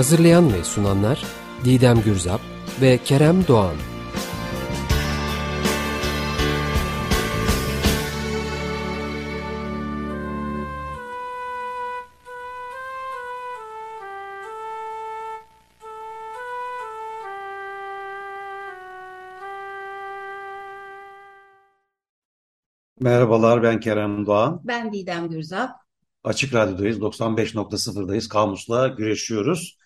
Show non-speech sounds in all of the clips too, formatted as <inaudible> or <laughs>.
Hazırlayan ve sunanlar Didem Gürzap ve Kerem Doğan. Merhabalar ben Kerem Doğan. Ben Didem Gürzap. Açık Radyo'dayız. 95.0'dayız. Kamus'la güreşiyoruz.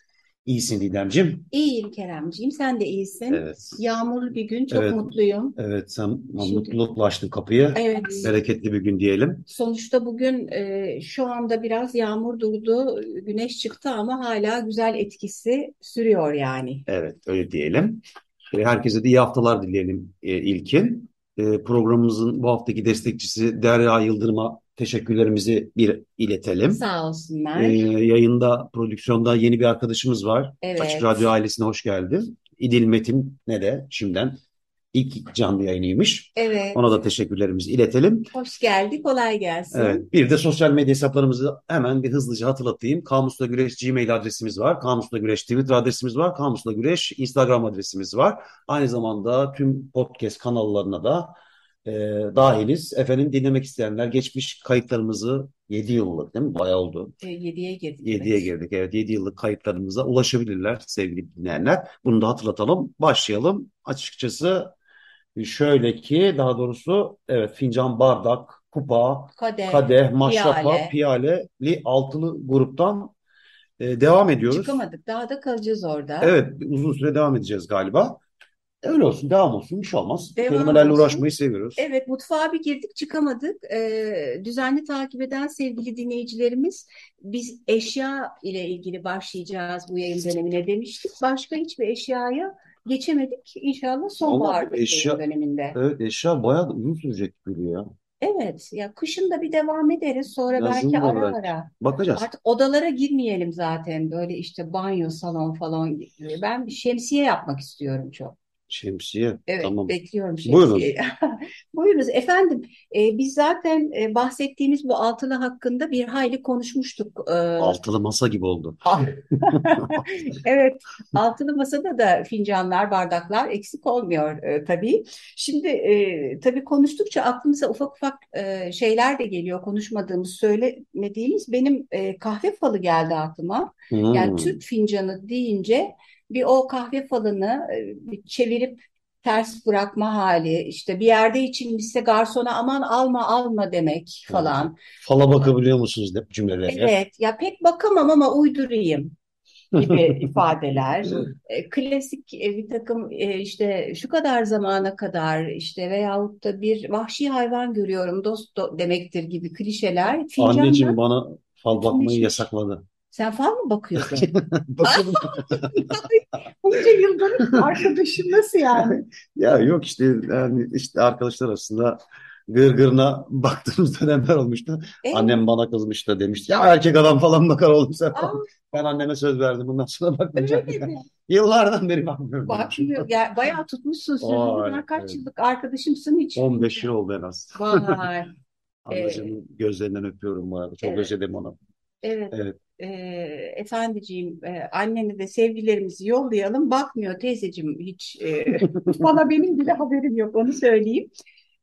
İyisin Didemciğim. İyiyim Keremciğim. Sen de iyisin. Evet. Yağmurlu bir gün. Çok Evet. mutluyum. Evet sen Şimdi- mutlulukla açtın kapıyı. Evet. Bereketli bir gün diyelim. Sonuçta bugün e, şu anda biraz yağmur durdu. Güneş çıktı ama hala güzel etkisi sürüyor yani. Evet öyle diyelim. E, Herkese de iyi haftalar dileyelim e, ilkin. E, Programımızın bu haftaki destekçisi Derya Yıldırım'a teşekkürlerimizi bir iletelim. Sağ olsunlar. E, Yayında, prodüksiyonda yeni bir arkadaşımız var. Evet. Açık Radyo ailesine hoş geldin. İdil Metin ne de şimdiden ilk canlı yayınıymış. Evet. Ona da teşekkürlerimizi iletelim. Hoş geldi. Kolay gelsin. Evet, bir de sosyal medya hesaplarımızı hemen bir hızlıca hatırlatayım. Kamusla Güreş Gmail adresimiz var. Kamusla Güreş Twitter adresimiz var. Kamusla Güreş Instagram adresimiz var. Aynı zamanda tüm podcast kanallarına da e, dahiliz. Efendim dinlemek isteyenler geçmiş kayıtlarımızı 7 yıllık değil mi? Bayağı oldu. E, yediye girdik. 7'ye Evet. girdik. Evet 7 yıllık kayıtlarımıza ulaşabilirler sevgili dinleyenler. Bunu da hatırlatalım. Başlayalım. Açıkçası şöyle ki daha doğrusu evet fincan, bardak, kupa, Kadeh, kadeh, maşrapa, piyale. piyaleli altılı gruptan e, devam ediyoruz. Çıkamadık. Daha da kalacağız orada. Evet uzun süre devam edeceğiz galiba. Öyle olsun devam olsun bir şey olmaz. Devam Kelimelerle olsun. uğraşmayı seviyoruz. Evet, mutfağa bir girdik çıkamadık. Ee, düzenli takip eden sevgili dinleyicilerimiz, biz eşya ile ilgili başlayacağız bu yayın dönemine demiştik. Başka hiçbir eşyaya geçemedik. İnşallah sonbahar eşya- döneminde. Evet eşya bayağı da uzun sürecek gibi ya. Evet, ya kışın da bir devam ederiz. Sonra Yazın belki da ara belki. ara. Bakacağız. Artık odalara girmeyelim zaten. Böyle işte banyo, salon falan. Ben bir şemsiye yapmak istiyorum çok. Şemsiye. Evet, Tamam. bekliyorum Buyurun. şemsiyeyi. <laughs> Buyurunuz efendim. e, biz zaten e, bahsettiğimiz bu altılı hakkında bir hayli konuşmuştuk. E, Altılı masa gibi oldu. <laughs> evet, altılı masada da fincanlar, bardaklar eksik olmuyor e, tabii. Şimdi e, tabii konuştukça aklımıza ufak ufak e, şeyler de geliyor. Konuşmadığımız, söylemediğimiz. Benim e, kahve falı geldi aklıma. Yani Hmm. Türk fincanı deyince bir o kahve falını e, çevirip ters bırakma hali işte bir yerde içilmişse garsona aman alma alma demek falan. Fala bakabiliyor musunuz hep cümlelere? Evet ya pek bakamam ama uydurayım <laughs> gibi ifadeler. E, klasik e, bir takım işte şu kadar zamana kadar işte veyahut da bir vahşi hayvan görüyorum dost do- demektir gibi klişeler Anneciğim bana fal bakmayı yasakladı. Sen fal mı bakıyorsun? <laughs> Bakalım. <laughs> Bunca yıldır arkadaşım nasıl yani? <laughs> Ya yok işte yani işte arkadaşlar arasında gırgırına baktığımız dönemler olmuştu. Evet. Annem bana kızmıştı demişti. Ya erkek adam falan bakar oğlum sen Aa, falan. Ben anneme söz verdim. Bundan sonra bakmayacağım. mi? Yıllardan beri bakmıyorum. Bakmıyor. Ya, bayağı tutmuşsun sözünü. Ben kaç evet. yıllık arkadaşımsın hiç. 15 yıl oldu en az. Vay. Ablacığımın gözlerinden öpüyorum bu arada. Çok Evet. özledim onu. Evet. Evet. Ee, efendiciğim, e, annene de sevgilerimizi yollayalım. Bakmıyor teyzeciğim hiç. e, bana <laughs> benim bile haberim yok onu söyleyeyim.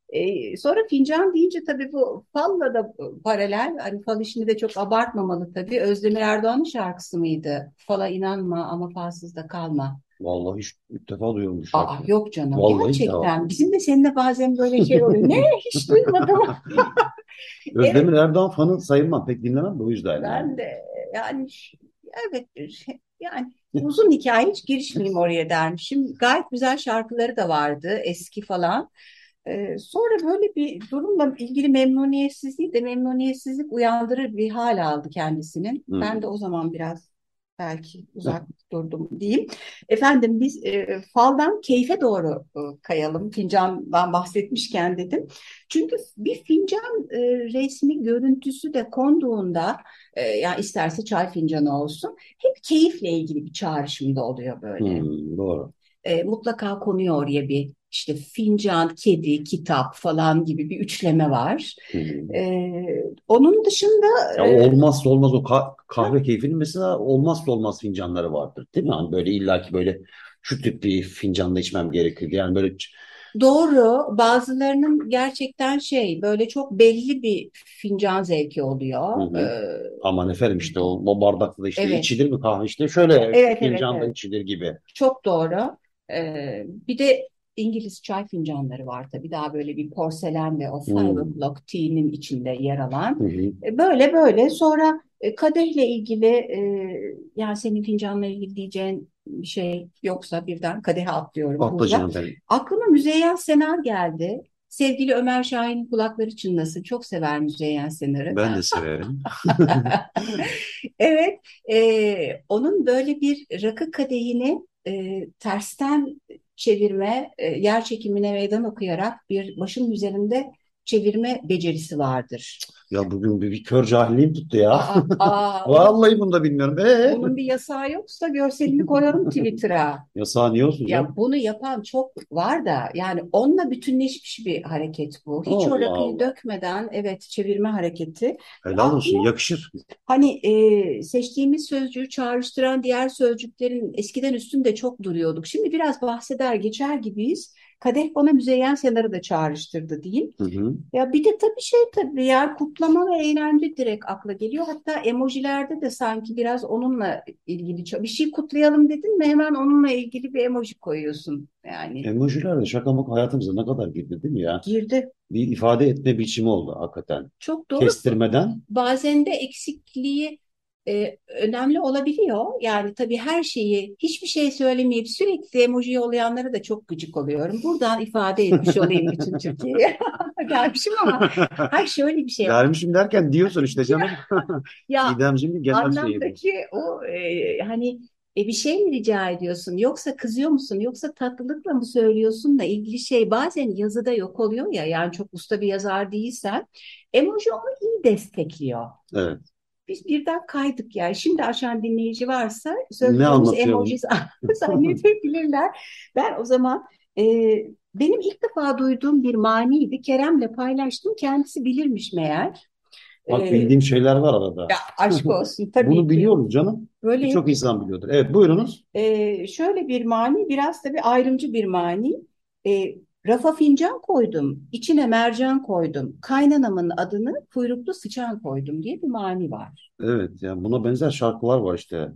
Ee, sonra fincan deyince tabii bu falla da paralel. Hani fal işini de çok abartmamalı tabii. Özdemir Erdoğan'ın şarkısı mıydı? Fala inanma ama falsız da kalma. Vallahi hiç ilk defa duyuyorum bu Aa şarkıyı. yok canım Vallahi gerçekten. Bizim de seninle bazen böyle şey oluyor. Ne hiç duymadım. <laughs> <laughs> Özdemir Erdoğan fanı sayılmam. Pek dinlemem de o yüzden yani. Ben de yani evet şey- yani uzun hikaye hiç girişmeyeyim oraya dermişim. Gayet güzel şarkıları da vardı eski falan. Ee, sonra böyle bir durumla ilgili memnuniyetsizliği de memnuniyetsizlik uyandırır bir hal aldı kendisinin. Hı. Ben de o zaman biraz belki uzak durdum diyeyim. Efendim biz e, faldan keyfe doğru e, kayalım. Fincandan bahsetmişken dedim. Çünkü bir fincan e, resmi görüntüsü de konduğunda e, yani isterse çay fincanı olsun hep keyifle ilgili bir çağrışımda oluyor böyle. Hmm, doğru. E, mutlaka konuyor oraya bir işte fincan, kedi, kitap falan gibi bir üçleme var. Hmm. E, onun dışında Ya e, olmazsa olmaz o ka- kahve keyfinin mesela olmazsa olmaz fincanları vardır değil mi? Hani böyle illaki böyle şu tip bir fincanla içmem gerekir. Yani böyle Doğru. Bazılarının gerçekten şey böyle çok belli bir fincan zevki oluyor. Hı hı. Ee, aman efendim işte o, o bardakta da işte Evet. içilir mi kahve işte şöyle Evet, evet, fincanla evet. içilir gibi. çok doğru. Ee, bir de İngiliz çay fincanları var tabii. Daha böyle bir porselen ve o five Hmm. o'clock tea'nin içinde yer alan. Hı hı. E, Böyle böyle sonra e, kadehle ilgili e, yani senin fincanla ilgili diyeceğin bir şey yoksa birden kadehe atlıyorum Atla burada. benim. Aklıma Müzeyyen Senar geldi. Sevgili Ömer Şahin'in kulakları çınlasın. Çok sever Müzeyyen Senar'ı. Ben de severim. <laughs> Evet, e, onun böyle bir rakı kadehini e, tersten çevirme, e, yer çekimine meydan okuyarak bir başın üzerinde çevirme becerisi vardır. Ya bugün bir, bir kör cahilliğim tuttu ya. Aa, <laughs> aa, Vallahi bunu da bilmiyorum. Ee? bunun bir yasağı yoksa görselini koyarım Twitter'a. <laughs> Yasağı niye olsun canım? Ya bunu yapan çok var da yani onunla bütünleşmiş bir hareket bu. Hiç o Allah rakıyı Allah. dökmeden evet çevirme hareketi. Helal olsun Aklıma yakışır. Hani e, seçtiğimiz sözcüğü çağrıştıran diğer sözcüklerin eskiden üstünde çok duruyorduk. Şimdi biraz bahseder geçer gibiyiz. Kadeh bana Müzeyyen Senar'ı da çağrıştırdı diyeyim. Hı hı. Ya bir de tabii şey tabii ya kutlama ve eğlence direkt akla geliyor. Hatta emojilerde de sanki biraz onunla ilgili bir şey kutlayalım dedin mi hemen onunla ilgili bir emoji koyuyorsun. Yani Emojiler de şaka maka hayatımıza ne kadar girdi değil mi ya? girdi. Bir ifade etme biçimi oldu hakikaten. Çok doğru. Kestirmeden bazen de eksikliği e, önemli olabiliyor. Yani tabii her şeyi hiçbir şey söylemeyip sürekli emoji yollayanlara da çok gıcık oluyorum. Buradan ifade etmiş olayım bütün Türkiye'ye. <laughs> Gelmişim ama hayır şöyle bir şey gelmişim derken diyorsun işte canım. <laughs> Ya İdemciğim genel şeyi bu. anlamdaki o e, hani e, bir şey mi rica ediyorsun yoksa kızıyor musun yoksa tatlılıkla mı söylüyorsunla ilgili şey bazen yazıda yok oluyor ya yani çok usta bir yazar değilsen emoji onu iyi destekliyor. Evet. Biz birden kaydık yani. Şimdi aşan dinleyici varsa anlatıyor? emoji <laughs> zannedebilirler. Ben o zaman e, benim ilk defa duyduğum bir maniydi. Kerem'le paylaştım. Kendisi bilirmiş meğer. Bak E, bildiğim şeyler var arada. ya aşk <laughs> olsun tabii Bunu biliyoruz canım. Böyle Birçok insan biliyordur. Evet buyurunuz. e, şöyle bir mani, biraz tabii ayrımcı bir mani. E, rafa fincan koydum, içine mercan koydum, kaynanamın adını kuyruklu sıçan koydum diye bir mani var. Evet yani buna benzer şarkılar var işte.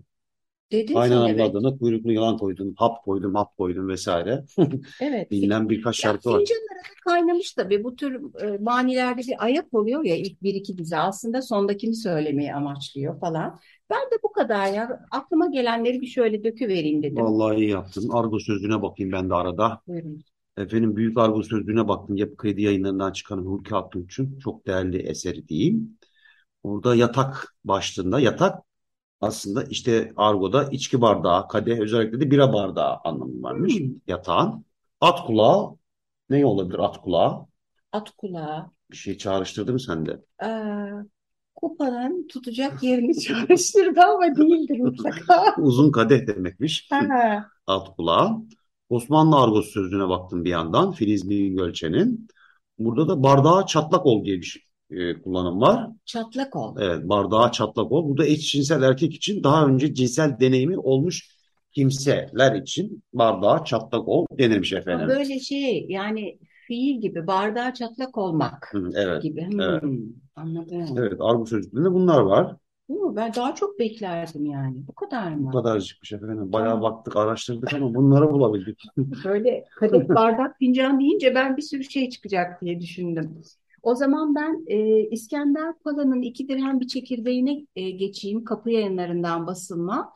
Dedin Kaynanamın evet. adına kuyruklu yılan koydum, hap koydum, hap koydum vesaire. <laughs> Evet. Bilinen birkaç Ya şarkı var. fincanlara da kaynamış tabii. Bu tür e, manilerde bir ayak oluyor ya ilk bir iki dize. Aslında sondakini söylemeyi amaçlıyor falan. Ben de bu kadar ya. Aklıma gelenleri bir şöyle döküvereyim dedim. Vallahi iyi yaptın. Argo sözlüğüne bakayım ben de arada. Buyurun. Efendim Büyük Argo Sözlüğü'ne baktım. Yapı Kredi yayınlarından çıkan Hulki Aktunç'un çok değerli eseri diyeyim. Burada yatak başlığında yatak aslında işte argoda içki bardağı, kadeh özellikle de bira bardağı anlamı varmış. Hmm. Yatağın. At kulağı ne olabilir at kulağı? At kulağı. Bir şey çağrıştırdı mı sende? Ee, kupanın tutacak yerini <laughs> çağrıştırdı ama değildir mutlaka. Uzun kadeh demekmiş. Ha, At kulağı. Osmanlı argosu sözlüğüne baktım bir yandan. Filiz Bingölçen'in. Burada da bardağa çatlak ol diye bir şey, e, kullanım var. çatlak ol. Evet, bardağa çatlak ol. Bu da eşcinsel erkek için daha önce cinsel deneyimi olmuş kimseler için bardağa çatlak ol denilmiş efendim. böyle şey yani fiil gibi bardağa çatlak olmak Hı, evet, gibi. Hmm, evet. anladım. Evet, argo sözlüğünde bunlar var. Yo, ben daha çok beklerdim yani. Bu kadar Bu mı? kadarcıkmış efendim. Bayağı Tamam. baktık, araştırdık ama bunları bulabildik. <laughs> Böyle kadeh, <laughs> bardak, fincan deyince ben bir sürü şey çıkacak diye düşündüm. O zaman ben e, İskender Pala'nın iki dirhem bir çekirdeğine e, geçeyim. Kapı Yayınlarından basılma.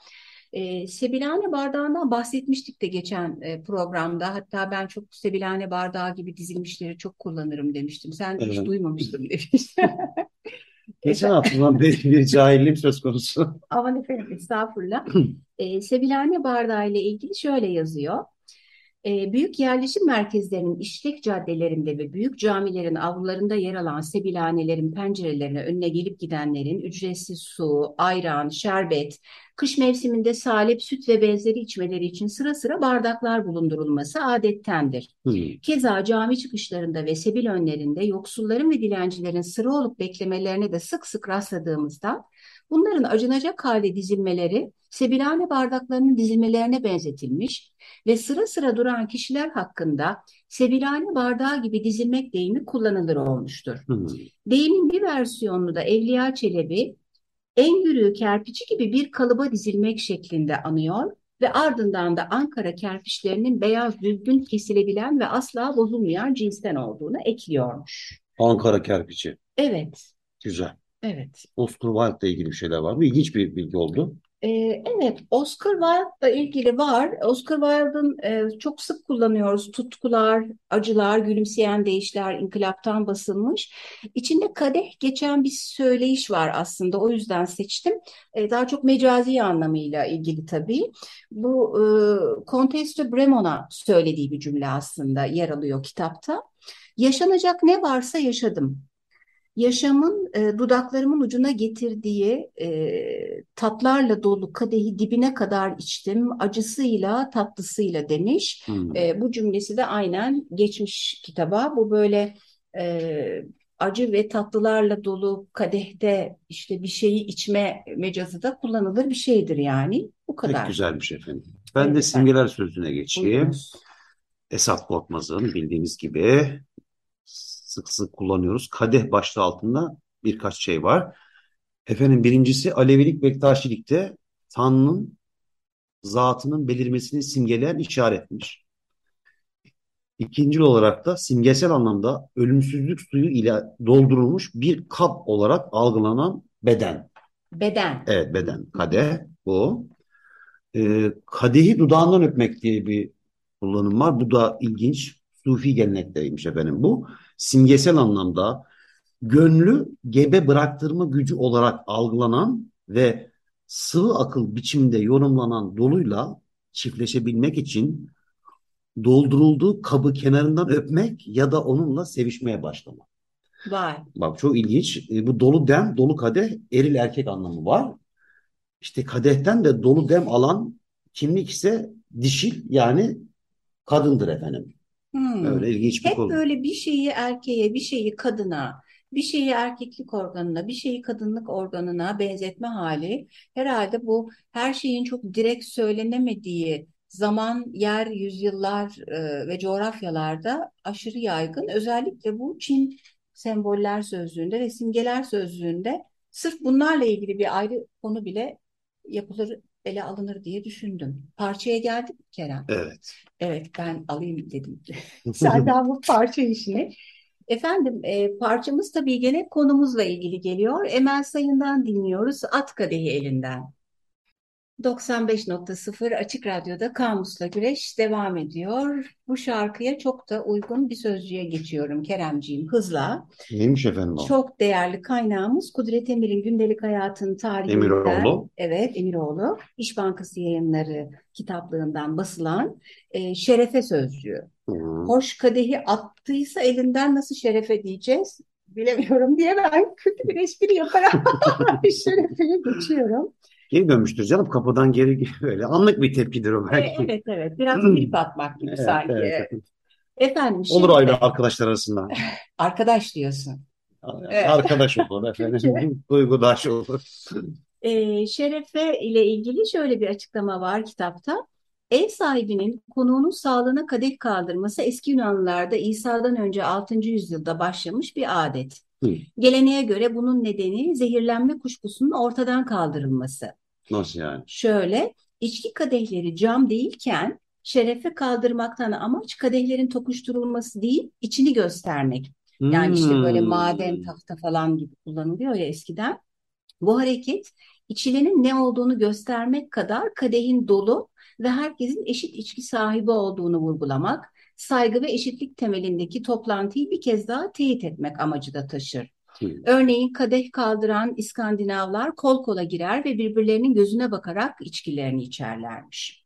E, sebilhane bardağından bahsetmiştik de geçen e, programda. Hatta ben çok sebilhane bardağı gibi dizilmişleri çok kullanırım demiştim. Sen hiç Evet. duymamıştın demiştin. <laughs> Geçen haftadan beri bir cahilliğim söz konusu. Aman efendim estağfurullah. <clears throat> E, sebilhane bardağı ile ilgili şöyle yazıyor. E, büyük yerleşim merkezlerinin işlek caddelerinde ve büyük camilerin avlularında yer alan sebilhanelerin pencerelerine önüne gelip gidenlerin ücretsiz su, ayran, şerbet, kış mevsiminde salep, süt ve benzeri içmeleri için sıra sıra bardaklar bulundurulması adettendir. Hmm. Keza cami çıkışlarında ve sebil önlerinde yoksulların ve dilencilerin sıra olup beklemelerine de sık sık rastladığımızda bunların acınacak halde dizilmeleri sebilhane bardaklarının dizilmelerine benzetilmiş ve sıra sıra duran kişiler hakkında sebilhane bardağı gibi dizilmek deyimi kullanılır olmuştur. Hmm. Deyimin bir versiyonunu da Evliya Çelebi en yürüğü kerpiçi gibi bir kalıba dizilmek şeklinde anıyor ve ardından da Ankara kerpiçlerinin beyaz düzgün kesilebilen ve asla bozulmayan cinsten olduğunu ekliyormuş. Ankara kerpiçi. Evet, Güzel. Evet. Oscar Wilde'la ilgili bir şeyler var mı? İlginç bir bilgi oldu. Ee, evet, Oscar Wilde'la ilgili var. Oscar Wilde'ın e, çok sık kullanıyoruz. Tutkular, acılar, gülümseyen değişler, inkılaptan basılmış. İçinde kadeh geçen bir söyleyiş var aslında. O yüzden seçtim. E, daha çok mecazi anlamıyla ilgili tabii. Bu e, Comtesse de Bremon'a söylediği bir cümle aslında yer alıyor kitapta. Yaşanacak ne varsa yaşadım. Yaşamın e, dudaklarımın ucuna getirdiği e, tatlarla dolu kadehi dibine kadar içtim, acısıyla tatlısıyla demiş. Hmm. E, bu cümlesi de aynen geçmiş kitaba. Bu böyle e, acı ve tatlılarla dolu kadehte işte bir şeyi içme mecazı da kullanılır bir şeydir yani. Bu Pek kadar. güzelmiş efendim. Ben Evet de efendim. simgeler sözüne geçeyim. Buyurunuz. Esat Korkmaz'ın bildiğiniz gibi sık sık kullanıyoruz. Kadeh başlığı altında birkaç şey var. Efendim birincisi Alevilik Bektaşilikte Tanrı'nın zatının belirmesini simgeleyen işaretmiş. İkinci olarak da simgesel anlamda ölümsüzlük suyu ile doldurulmuş bir kap olarak algılanan beden. Beden. Evet beden. Kadeh bu. Ee, kadehi dudağından öpmek diye bir kullanım var. Bu da ilginç. Sufi gelenekteymiş efendim bu. Simgesel anlamda gönlü gebe bıraktırma gücü olarak algılanan ve sıvı akıl biçimde yorumlanan doluyla çiftleşebilmek için doldurulduğu kabı kenarından öpmek ya da onunla sevişmeye başlamak. Vay. Bak çok ilginç. E, bu dolu dem, dolu kadeh eril erkek anlamı var. İşte kadehten de dolu dem alan kimlik ise dişil yani kadındır efendim. Hmm. Öyle ilginç bir Hep konu. böyle bir şeyi erkeğe, bir şeyi kadına, bir şeyi erkeklik organına, bir şeyi kadınlık organına benzetme hali. Herhalde bu her şeyin çok direkt söylenemediği zaman, yer, yüzyıllar e, ve coğrafyalarda aşırı yaygın. Özellikle bu Çin semboller sözlüğünde ve simgeler sözlüğünde sırf bunlarla ilgili bir ayrı konu bile yapılır, ele alınır diye düşündüm. Parçaya geldik mi Kerem? Evet. Evet ben alayım dedim. <laughs> Senden bu parça işini. Efendim e, parçamız tabii gene konumuzla ilgili geliyor. Emel Sayın'dan dinliyoruz. At Kadehi Elinden. 95.0 Açık Radyo'da Kamus'la Güreş devam ediyor. Bu şarkıya çok da uygun bir sözcüğe geçiyorum Keremciğim hızla. Neymiş efendim o? Çok değerli kaynağımız Kudret Emir'in gündelik hayatın tarihinden. Emiroğlu. Evet Emiroğlu. İş Bankası yayınları kitaplığından basılan e, şerefe sözcüğü. Hı. Hoş kadehi attıysa elinden nasıl şerefe diyeceğiz? Bilemiyorum diye ben kötü bir espri yaparak <laughs> şerefeye geçiyorum. Geri dönmüştür canım kapıdan geri <laughs> böyle anlık bir tepkidir o E, belki. evet evet biraz klip atmak gibi Evet, sanki. evet. Efendim Olur şimdi aile arkadaşlar arasında. <laughs> arkadaş diyorsun. Evet. Arkadaş olur <laughs> efendim. Duygudaş olur. E, şerefe ile ilgili şöyle bir açıklama var kitapta. Ev sahibinin konuğunun sağlığına kadeh kaldırması eski Yunanlılarda İsa'dan önce 6. yüzyılda başlamış bir adet. Hı. Geleneğe göre bunun nedeni zehirlenme kuşkusunun ortadan kaldırılması. Nasıl yani? Şöyle, içki kadehleri cam değilken şerefe kaldırmaktan amaç kadehlerin tokuşturulması değil, içini göstermek. Yani işte böyle Hmm. maden, tahta falan gibi kullanılıyor ya eskiden. Bu hareket içilenin ne olduğunu göstermek kadar kadehin dolu ve herkesin eşit içki sahibi olduğunu vurgulamak, saygı ve eşitlik temelindeki toplantıyı bir kez daha teyit etmek amacı da taşır. Örneğin kadeh kaldıran İskandinavlar kol kola girer ve birbirlerinin gözüne bakarak içkilerini içerlermiş.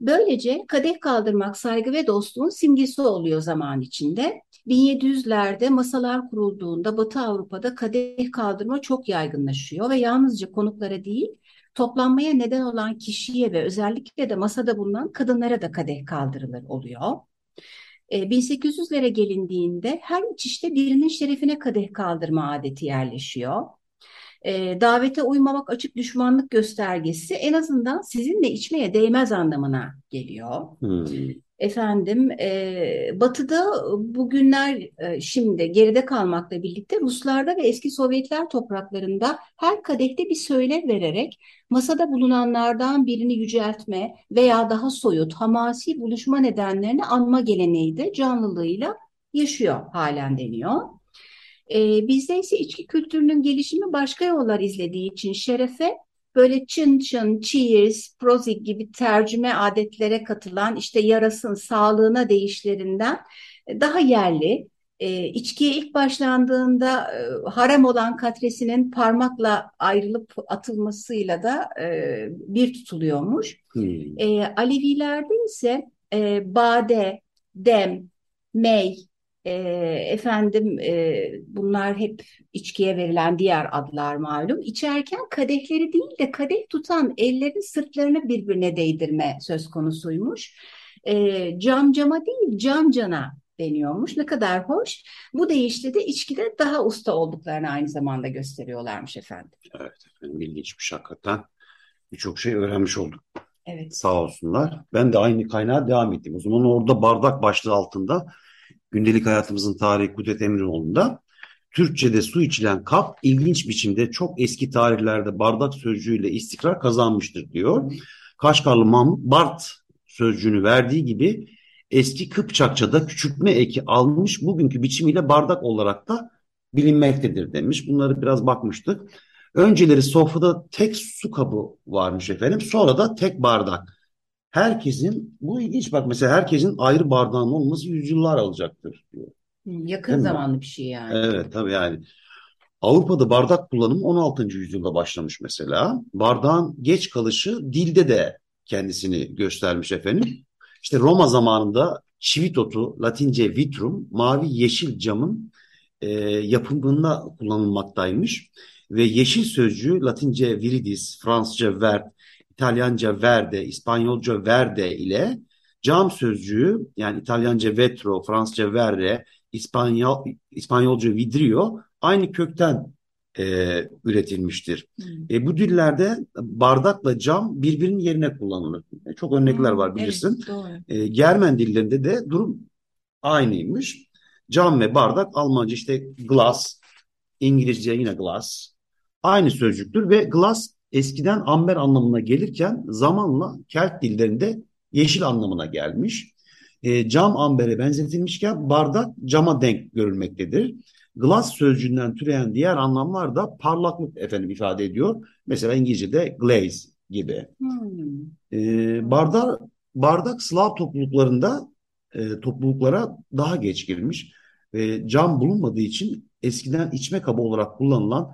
Böylece kadeh kaldırmak saygı ve dostluğun simgesi oluyor zaman içinde. 1700'lerde masalar kurulduğunda Batı Avrupa'da kadeh kaldırma çok yaygınlaşıyor ve yalnızca konuklara değil, toplanmaya neden olan kişiye ve özellikle de masada bulunan kadınlara da kadeh kaldırılır oluyor. 1800'lere e, gelindiğinde her içişte birinin şerefine kadeh kaldırma adeti yerleşiyor. E, davete uymamak açık düşmanlık göstergesi en azından sizinle içmeye değmez anlamına geliyor. Hmm. Efendim e, Batı'da bugünler e, şimdi geride kalmakla birlikte Ruslarda ve eski Sovyetler topraklarında her kadehte bir söyle vererek masada bulunanlardan birini yüceltme veya daha soyut hamasi buluşma nedenlerini anma geleneği de canlılığıyla yaşıyor halen deniyor. E, bizde ise içki kültürünün gelişimi başka yollar izlediği için şerefe böyle çın çın, cheers, prozik gibi tercüme adetlere katılan işte yarasın sağlığına değişlerinden daha yerli. E, içkiye ilk başlandığında e, harem olan katresinin parmakla ayrılıp atılmasıyla da e, bir tutuluyormuş. Hmm. E, Alevilerde ise e, bade, dem, mey, e, efendim e, bunlar hep içkiye verilen diğer adlar malum. İçerken kadehleri değil de kadeh tutan ellerin sırtlarını birbirine değdirme söz konusuymuş. E, cam cama değil cam cana deniyormuş. Ne kadar hoş. Bu deyişle de içkide daha usta olduklarını aynı zamanda gösteriyorlarmış efendim. Evet efendim ilginçmiş hakikaten. Birçok şey öğrenmiş olduk. Evet. Sağ olsunlar. Ben de aynı kaynağa devam ettim. O zaman orada bardak başlığı altında gündelik hayatımızın tarihi Kudret Emrinoğlu'nda Türkçe'de su içilen kap ilginç biçimde çok eski tarihlerde bardak sözcüğüyle istikrar kazanmıştır diyor. Kaşgarlı Mahmut Bart sözcüğünü verdiği gibi eski Kıpçakça'da küçültme eki almış bugünkü biçimiyle bardak olarak da bilinmektedir demiş. Bunları biraz bakmıştık. Önceleri sofrada tek su kabı varmış efendim. Sonra da tek bardak herkesin bu ilginç bak mesela herkesin ayrı bardağının olması yüzyıllar alacaktır diyor. Yakın Değil zamanlı mi? bir şey yani. Evet tabii yani. Avrupa'da bardak kullanımı 16. yüzyılda başlamış mesela. Bardağın geç kalışı dilde de kendisini göstermiş efendim. İşte Roma zamanında çivitotu, Latince vitrum, mavi yeşil camın e, yapımında kullanılmaktaymış. Ve yeşil sözcüğü Latince viridis, Fransızca vert, İtalyanca verde, İspanyolca verde ile cam sözcüğü yani İtalyanca vetro, Fransızca verde, İspanyol, İspanyolca vidrio aynı kökten e, üretilmiştir. Hmm. E, bu dillerde bardakla cam birbirinin yerine kullanılır. E, çok örnekler hmm, var bilirsin. Evet, E, Germen dillerinde de durum aynıymış. Cam ve bardak Almanca işte glass, İngilizce yine glass. Aynı sözcüktür ve glass eskiden amber anlamına gelirken zamanla Kelt dillerinde yeşil anlamına gelmiş. E, cam ambere benzetilmişken bardak cama denk görülmektedir. Glass sözcüğünden türeyen diğer anlamlar da parlaklık efendim ifade ediyor. Mesela İngilizce'de glaze gibi. Hmm. E, bardak, bardak Slav topluluklarında e, topluluklara daha geç girmiş. E, cam bulunmadığı için eskiden içme kabı olarak kullanılan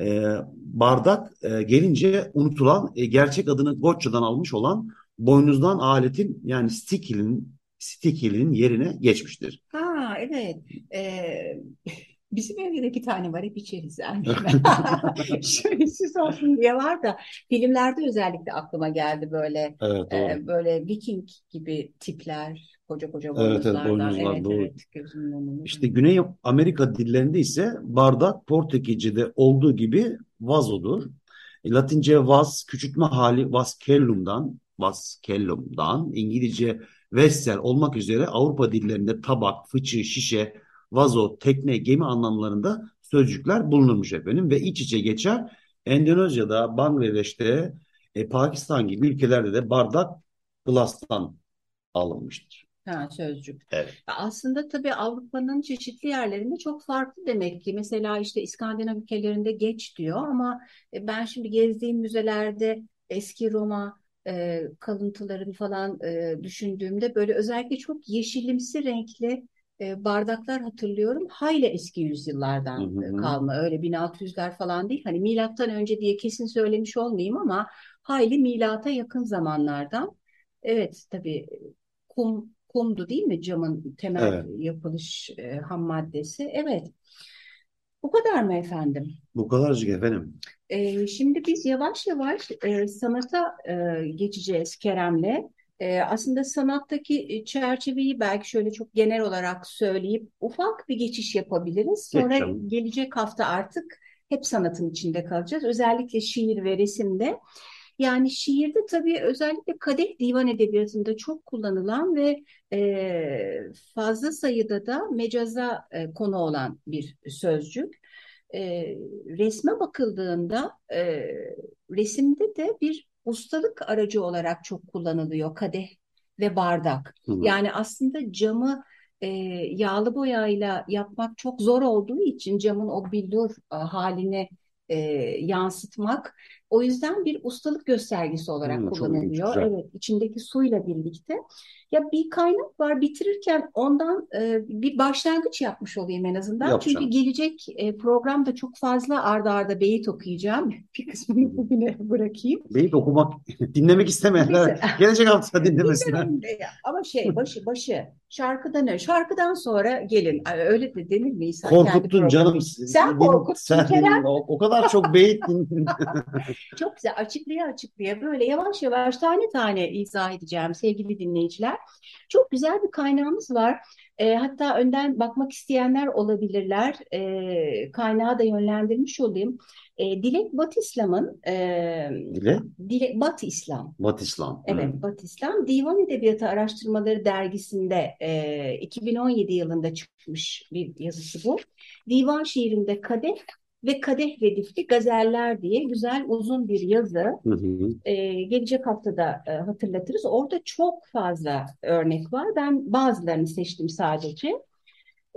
e, bardak e, gelince unutulan e, gerçek adını Gotça'dan almış olan boynuzdan aletin yani stikilin stikilin yerine geçmiştir. Ha evet. Ee, <laughs> bizim evde de iki tane var hep içeriz. <laughs> <laughs> Şöyle olsun diye var da filmlerde özellikle aklıma geldi böyle evet, e, böyle Viking gibi tipler koca koca boynuzlardan. Evet, evet boynuzlar evet, doğru. Evet, İşte Güney Amerika dillerinde ise bardak Portekizce'de olduğu gibi vazodur. E, Latince vaz küçültme hali vascellum'dan, vascellum'dan, İngilizce vessel olmak üzere Avrupa dillerinde tabak, fıçı, şişe, vazo, tekne, gemi anlamlarında sözcükler bulunurmuş efendim ve iç içe geçer. Endonezya'da, Bangladeş'te, e, Pakistan gibi ülkelerde de bardak glass'tan alınmıştır. Ha, sözcük. Evet. Aslında tabii Avrupa'nın çeşitli yerlerinde çok farklı demek ki. Mesela işte İskandinav ülkelerinde geç diyor ama e, ben şimdi gezdiğim müzelerde eski Roma e, kalıntılarını falan e, düşündüğümde böyle özellikle çok yeşilimsi renkli e, bardaklar hatırlıyorum. Hayli eski yüzyıllardan Hı e, hı. kalma. Öyle 1600'ler falan değil. Hani milattan önce diye kesin söylemiş olmayayım ama hayli milata yakın zamanlardan. Evet tabii kum kumdu değil mi camın temel Evet. yapılış e, ham maddesi? Evet. Bu kadar mı efendim? Bu kadarcık efendim. Ee, şimdi biz yavaş yavaş e, sanata e, geçeceğiz Kerem'le. E, aslında sanattaki e, çerçeveyi belki şöyle çok genel olarak söyleyip ufak bir geçiş yapabiliriz. Sonra Geçelim. gelecek hafta artık hep sanatın içinde kalacağız. Özellikle şiir ve resimde. Yani şiirde tabii özellikle kadeh divan edebiyatında çok kullanılan ve e, fazla sayıda da mecaza e, konu olan bir sözcük e, resme bakıldığında e, resimde de bir ustalık aracı olarak çok kullanılıyor kadeh ve bardak. Hı hı. Yani aslında camı e, yağlı boyayla yapmak çok zor olduğu için camın o billur e, halini e, yansıtmak o yüzden bir ustalık göstergesi olarak ilginç, kullanılıyor. güzel. Evet, içindeki suyla birlikte. Ya bir kaynak var bitirirken ondan e, bir başlangıç yapmış olayım en azından. Yapacağım. Çünkü gelecek e, programda çok fazla arda arda beyit okuyacağım. <laughs> Bir kısmını bugüne bırakayım. Beyit okumak, <laughs> dinlemek istemeyenler Neyse. gelecek hafta <laughs> dinlemesinler. Ama şey başı başı şarkıdan önce şarkıdan sonra gelin. Öyle de denir mi Korkuttun canım. Sen korkuttun sen- Kerem. o, o kadar çok beyit. Çok güzel açıklaya açıklaya böyle yavaş yavaş tane tane izah edeceğim sevgili dinleyiciler. Çok güzel bir kaynağımız var. E, hatta önden bakmak isteyenler olabilirler. E, kaynağı da yönlendirmiş olayım. E, Dilek Batı İslam'ın e, Dile, Dilek Batı İslam Bat İslam. Evet, Hı. Batı İslam Divan Edebiyatı Araştırmaları dergisinde e, 2017 yılında çıkmış bir yazısı bu. Divan şiirinde kadeh ve kadeh redifli gazeller diye güzel uzun bir yazı. Hı hı. E, gelecek haftada e, hatırlatırız. Orada çok fazla örnek var. Ben bazılarını seçtim sadece.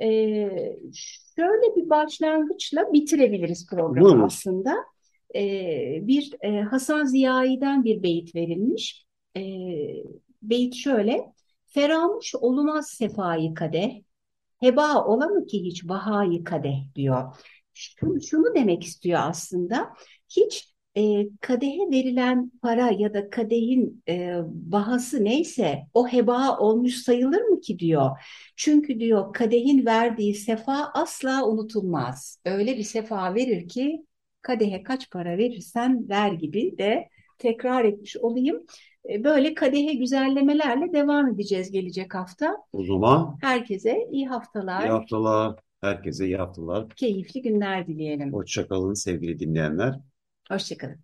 E, şöyle bir başlangıçla bitirebiliriz programı Buyurun. aslında. E, bir e, Hasan Ziya'i'den bir beyit verilmiş. E, beyit şöyle. Feramuş olmaz sefayı kadeh, heba ola mı ki hiç bahayı kadeh diyor. Şunu, şunu demek istiyor aslında. Hiç e, kadehe verilen para ya da kadehin e, bahası neyse o heba olmuş sayılır mı ki diyor. Çünkü diyor kadehin verdiği sefa asla unutulmaz. Öyle bir sefa verir ki kadehe kaç para verirsen ver gibi de tekrar etmiş olayım. E, Böyle kadehe güzellemelerle devam edeceğiz gelecek hafta. O zaman Herkese iyi haftalar, iyi haftalar. Herkese iyi haftalar. keyifli günler dileyelim. Hoşça kalın sevgili dinleyenler. Hoşçakalın.